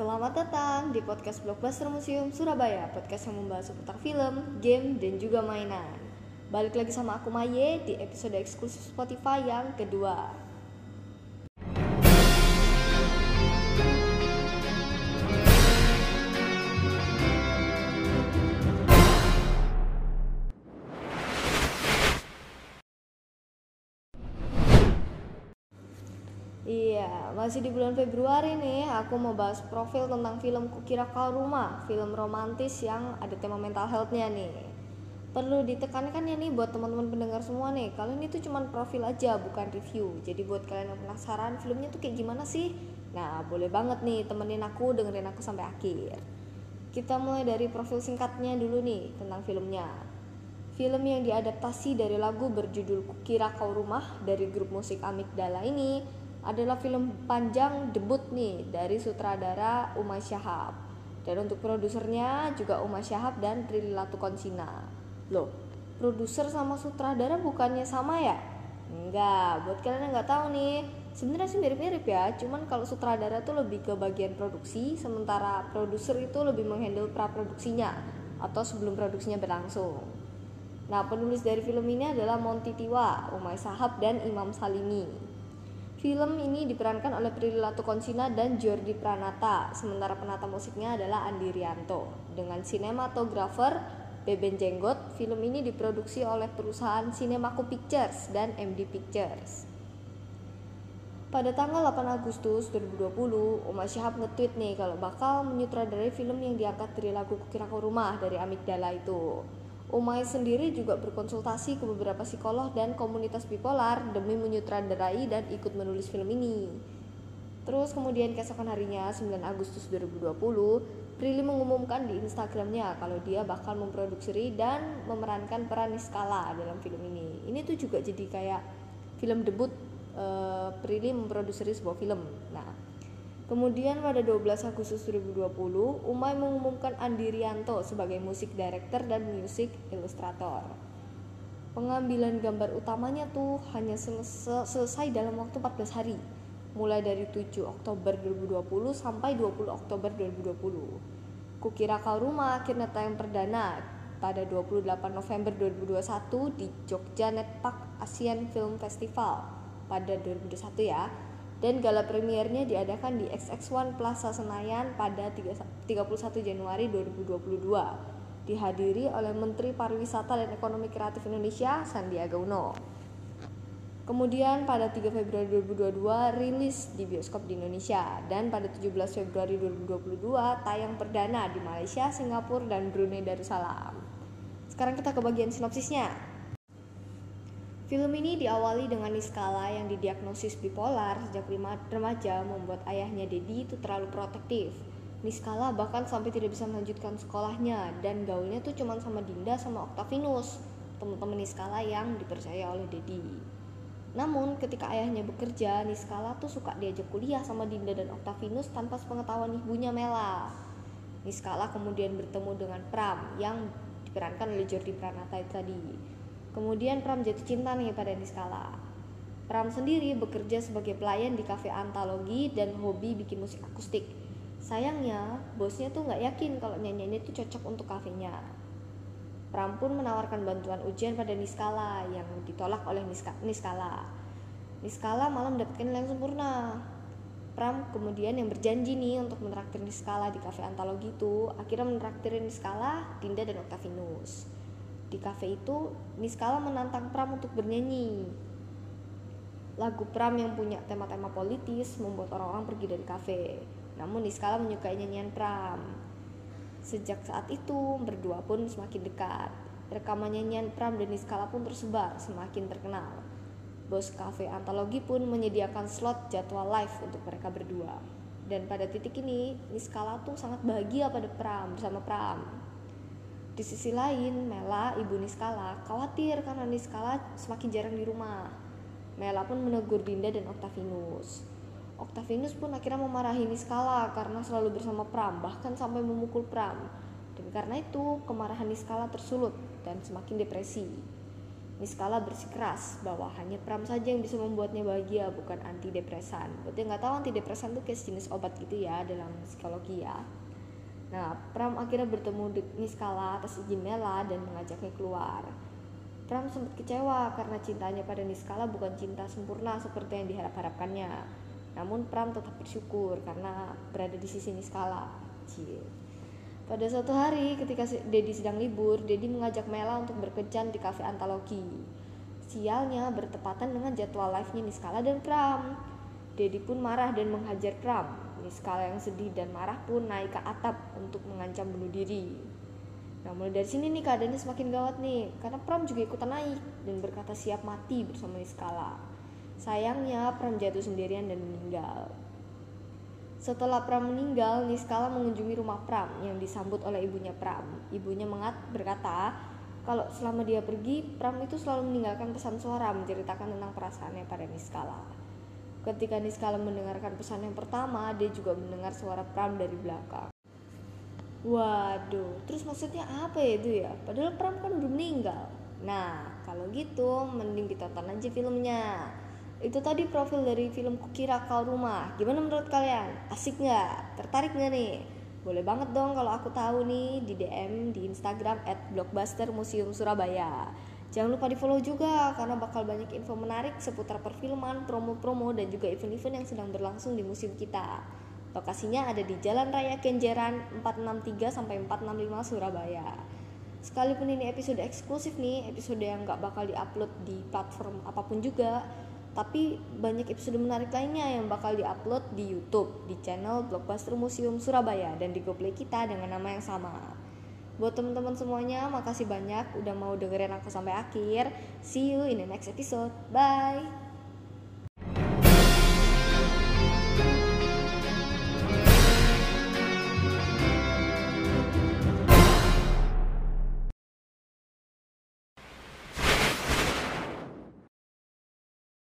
Selamat datang di podcast Blockbuster Museum Surabaya Podcast yang membahas seputar film, game, dan juga mainan. Balik lagi sama aku Maye di episode eksklusif Spotify yang kedua Iya, masih di bulan Februari nih, aku mau bahas profil tentang film Kukira Kau Rumah, film romantis yang ada tema mental health-nya nih. Perlu ditekankan ya nih buat teman-teman pendengar semua nih, kalau ini tuh cuman profil aja, bukan review. Jadi buat kalian yang penasaran filmnya tuh kayak gimana sih? Nah, boleh banget nih temenin aku, dengerin aku sampai akhir. Kita mulai dari profil singkatnya dulu nih tentang filmnya. Film yang diadaptasi dari lagu berjudul Kukira Kau Rumah dari grup musik Amigdala ini adalah film panjang debut nih dari sutradara Umay Syahab. Dan untuk produsernya juga Umay Syahab dan Prilly Latukonsina. Loh, produser sama sutradara bukannya sama ya? Enggak, buat kalian yang nggak tahu nih, sebenarnya sih mirip-mirip ya. Cuman kalau sutradara tuh lebih ke bagian produksi, sementara produser itu lebih menghandle pra produksinya atau sebelum produksinya berlangsung. Nah, penulis dari film ini adalah Monty Tiwa, Umay Sahab, dan Imam Salimi. Film ini diperankan oleh Prilly Latukonsina dan Jordi Pranata, sementara penata musiknya adalah Andi Rianto. Dengan sinematografer Beben Jenggot, film ini diproduksi oleh perusahaan Cinemaku Pictures dan MD Pictures. Pada tanggal 8 Agustus 2020, Umar Syahab nge-tweet nih kalau bakal menyutradarai film yang diangkat dari lagu Kukira Rumah dari Amigdala itu. Umay sendiri juga berkonsultasi ke beberapa psikolog dan komunitas bipolar demi menyutradarai dan ikut menulis film ini. Terus kemudian keesokan harinya 9 Agustus 2020, Prilly mengumumkan di Instagramnya kalau dia bakal memproduksi dan memerankan peran Niskala dalam film ini. Ini tuh juga jadi kayak film debut uh, Prilly memproduksi sebuah film. Nah, Kemudian pada 12 Agustus 2020, Umay mengumumkan Andi Rianto sebagai musik director dan music illustrator. Pengambilan gambar utamanya tuh hanya selesai dalam waktu 14 hari, mulai dari 7 Oktober 2020 sampai 20 Oktober 2020. Kukira Kau Rumah akhirnya tayang perdana pada 28 November 2021 di Jogja Net Park Asian Film Festival pada 2021 ya dan gala premiernya diadakan di XX1 Plaza Senayan pada 31 Januari 2022 dihadiri oleh Menteri Pariwisata dan Ekonomi Kreatif Indonesia Sandiaga Uno. Kemudian pada 3 Februari 2022 rilis di bioskop di Indonesia dan pada 17 Februari 2022 tayang perdana di Malaysia, Singapura, dan Brunei Darussalam. Sekarang kita ke bagian sinopsisnya. Film ini diawali dengan Niskala yang didiagnosis bipolar sejak remaja membuat ayahnya Dedi itu terlalu protektif. Niskala bahkan sampai tidak bisa melanjutkan sekolahnya dan gaulnya tuh cuma sama Dinda sama Octavinus, teman-teman Niskala yang dipercaya oleh Dedi. Namun ketika ayahnya bekerja, Niskala tuh suka diajak kuliah sama Dinda dan Octavinus tanpa sepengetahuan ibunya Mela. Niskala kemudian bertemu dengan Pram yang diperankan oleh Jordi Pranata tadi. Kemudian Pram jatuh cinta nih pada Niskala. Pram sendiri bekerja sebagai pelayan di kafe antologi dan hobi bikin musik akustik. Sayangnya, bosnya tuh nggak yakin kalau nyanyiannya itu cocok untuk kafenya. Pram pun menawarkan bantuan ujian pada Niskala yang ditolak oleh Niska, Niskala. Niskala malah mendapatkan nilai sempurna. Pram kemudian yang berjanji nih untuk menraktir Niskala di kafe antologi itu akhirnya menraktir Niskala, Dinda dan Octavinus. Di kafe itu, Niskala menantang Pram untuk bernyanyi. Lagu Pram yang punya tema-tema politis membuat orang-orang pergi dari kafe. Namun Niskala menyukai nyanyian Pram. Sejak saat itu, berdua pun semakin dekat. Rekaman nyanyian Pram dan Niskala pun tersebar, semakin terkenal. Bos kafe antologi pun menyediakan slot jadwal live untuk mereka berdua. Dan pada titik ini, Niskala tuh sangat bahagia pada Pram bersama Pram di sisi lain, Mela, ibu Niskala, khawatir karena Niskala semakin jarang di rumah. Mela pun menegur Dinda dan Octavinus. Octavinus pun akhirnya memarahi Niskala karena selalu bersama Pram, bahkan sampai memukul Pram. Dan karena itu, kemarahan Niskala tersulut dan semakin depresi. Niskala bersikeras bahwa hanya Pram saja yang bisa membuatnya bahagia, bukan antidepresan. Yang nggak tahu antidepresan itu kayak jenis obat gitu ya dalam psikologi ya. Nah, Pram akhirnya bertemu Niskala atas izin Mela dan mengajaknya keluar. Pram sempat kecewa karena cintanya pada Niskala bukan cinta sempurna seperti yang diharap-harapkannya. Namun Pram tetap bersyukur karena berada di sisi Niskala. Cie. Pada suatu hari ketika Dedi sedang libur, Dedi mengajak Mela untuk berkencan di kafe antologi. Sialnya bertepatan dengan jadwal live-nya Niskala dan Pram. Dedi pun marah dan menghajar Pram. Niskala yang sedih dan marah pun naik ke atap untuk mengancam bunuh diri. Nah mulai dari sini nih keadaannya semakin gawat nih Karena Pram juga ikutan naik dan berkata siap mati bersama Niskala Sayangnya Pram jatuh sendirian dan meninggal setelah Pram meninggal, Niskala mengunjungi rumah Pram yang disambut oleh ibunya Pram. Ibunya mengat berkata, kalau selama dia pergi, Pram itu selalu meninggalkan pesan suara menceritakan tentang perasaannya pada Niskala. Ketika Niskala mendengarkan pesan yang pertama, dia juga mendengar suara Pram dari belakang. Waduh, terus maksudnya apa ya itu ya? Padahal Pram kan udah meninggal. Nah, kalau gitu mending ditonton aja filmnya itu tadi profil dari film Kukira Kau Rumah gimana menurut kalian asik nggak tertarik nggak nih boleh banget dong kalau aku tahu nih di DM di Instagram at Blockbuster Museum Surabaya jangan lupa di follow juga karena bakal banyak info menarik seputar perfilman promo-promo dan juga event-event yang sedang berlangsung di museum kita lokasinya ada di Jalan Raya Kenjeran 463 sampai 465 Surabaya Sekalipun ini episode eksklusif nih, episode yang nggak bakal diupload di platform apa pun juga, tapi banyak episode menarik lainnya yang bakal diupload di YouTube di channel Blockbuster Museum Surabaya dan di GoPlay kita dengan nama yang sama. Buat teman-teman semuanya, makasih banyak udah mau dengerin aku sampai akhir. See you in the next episode. Bye.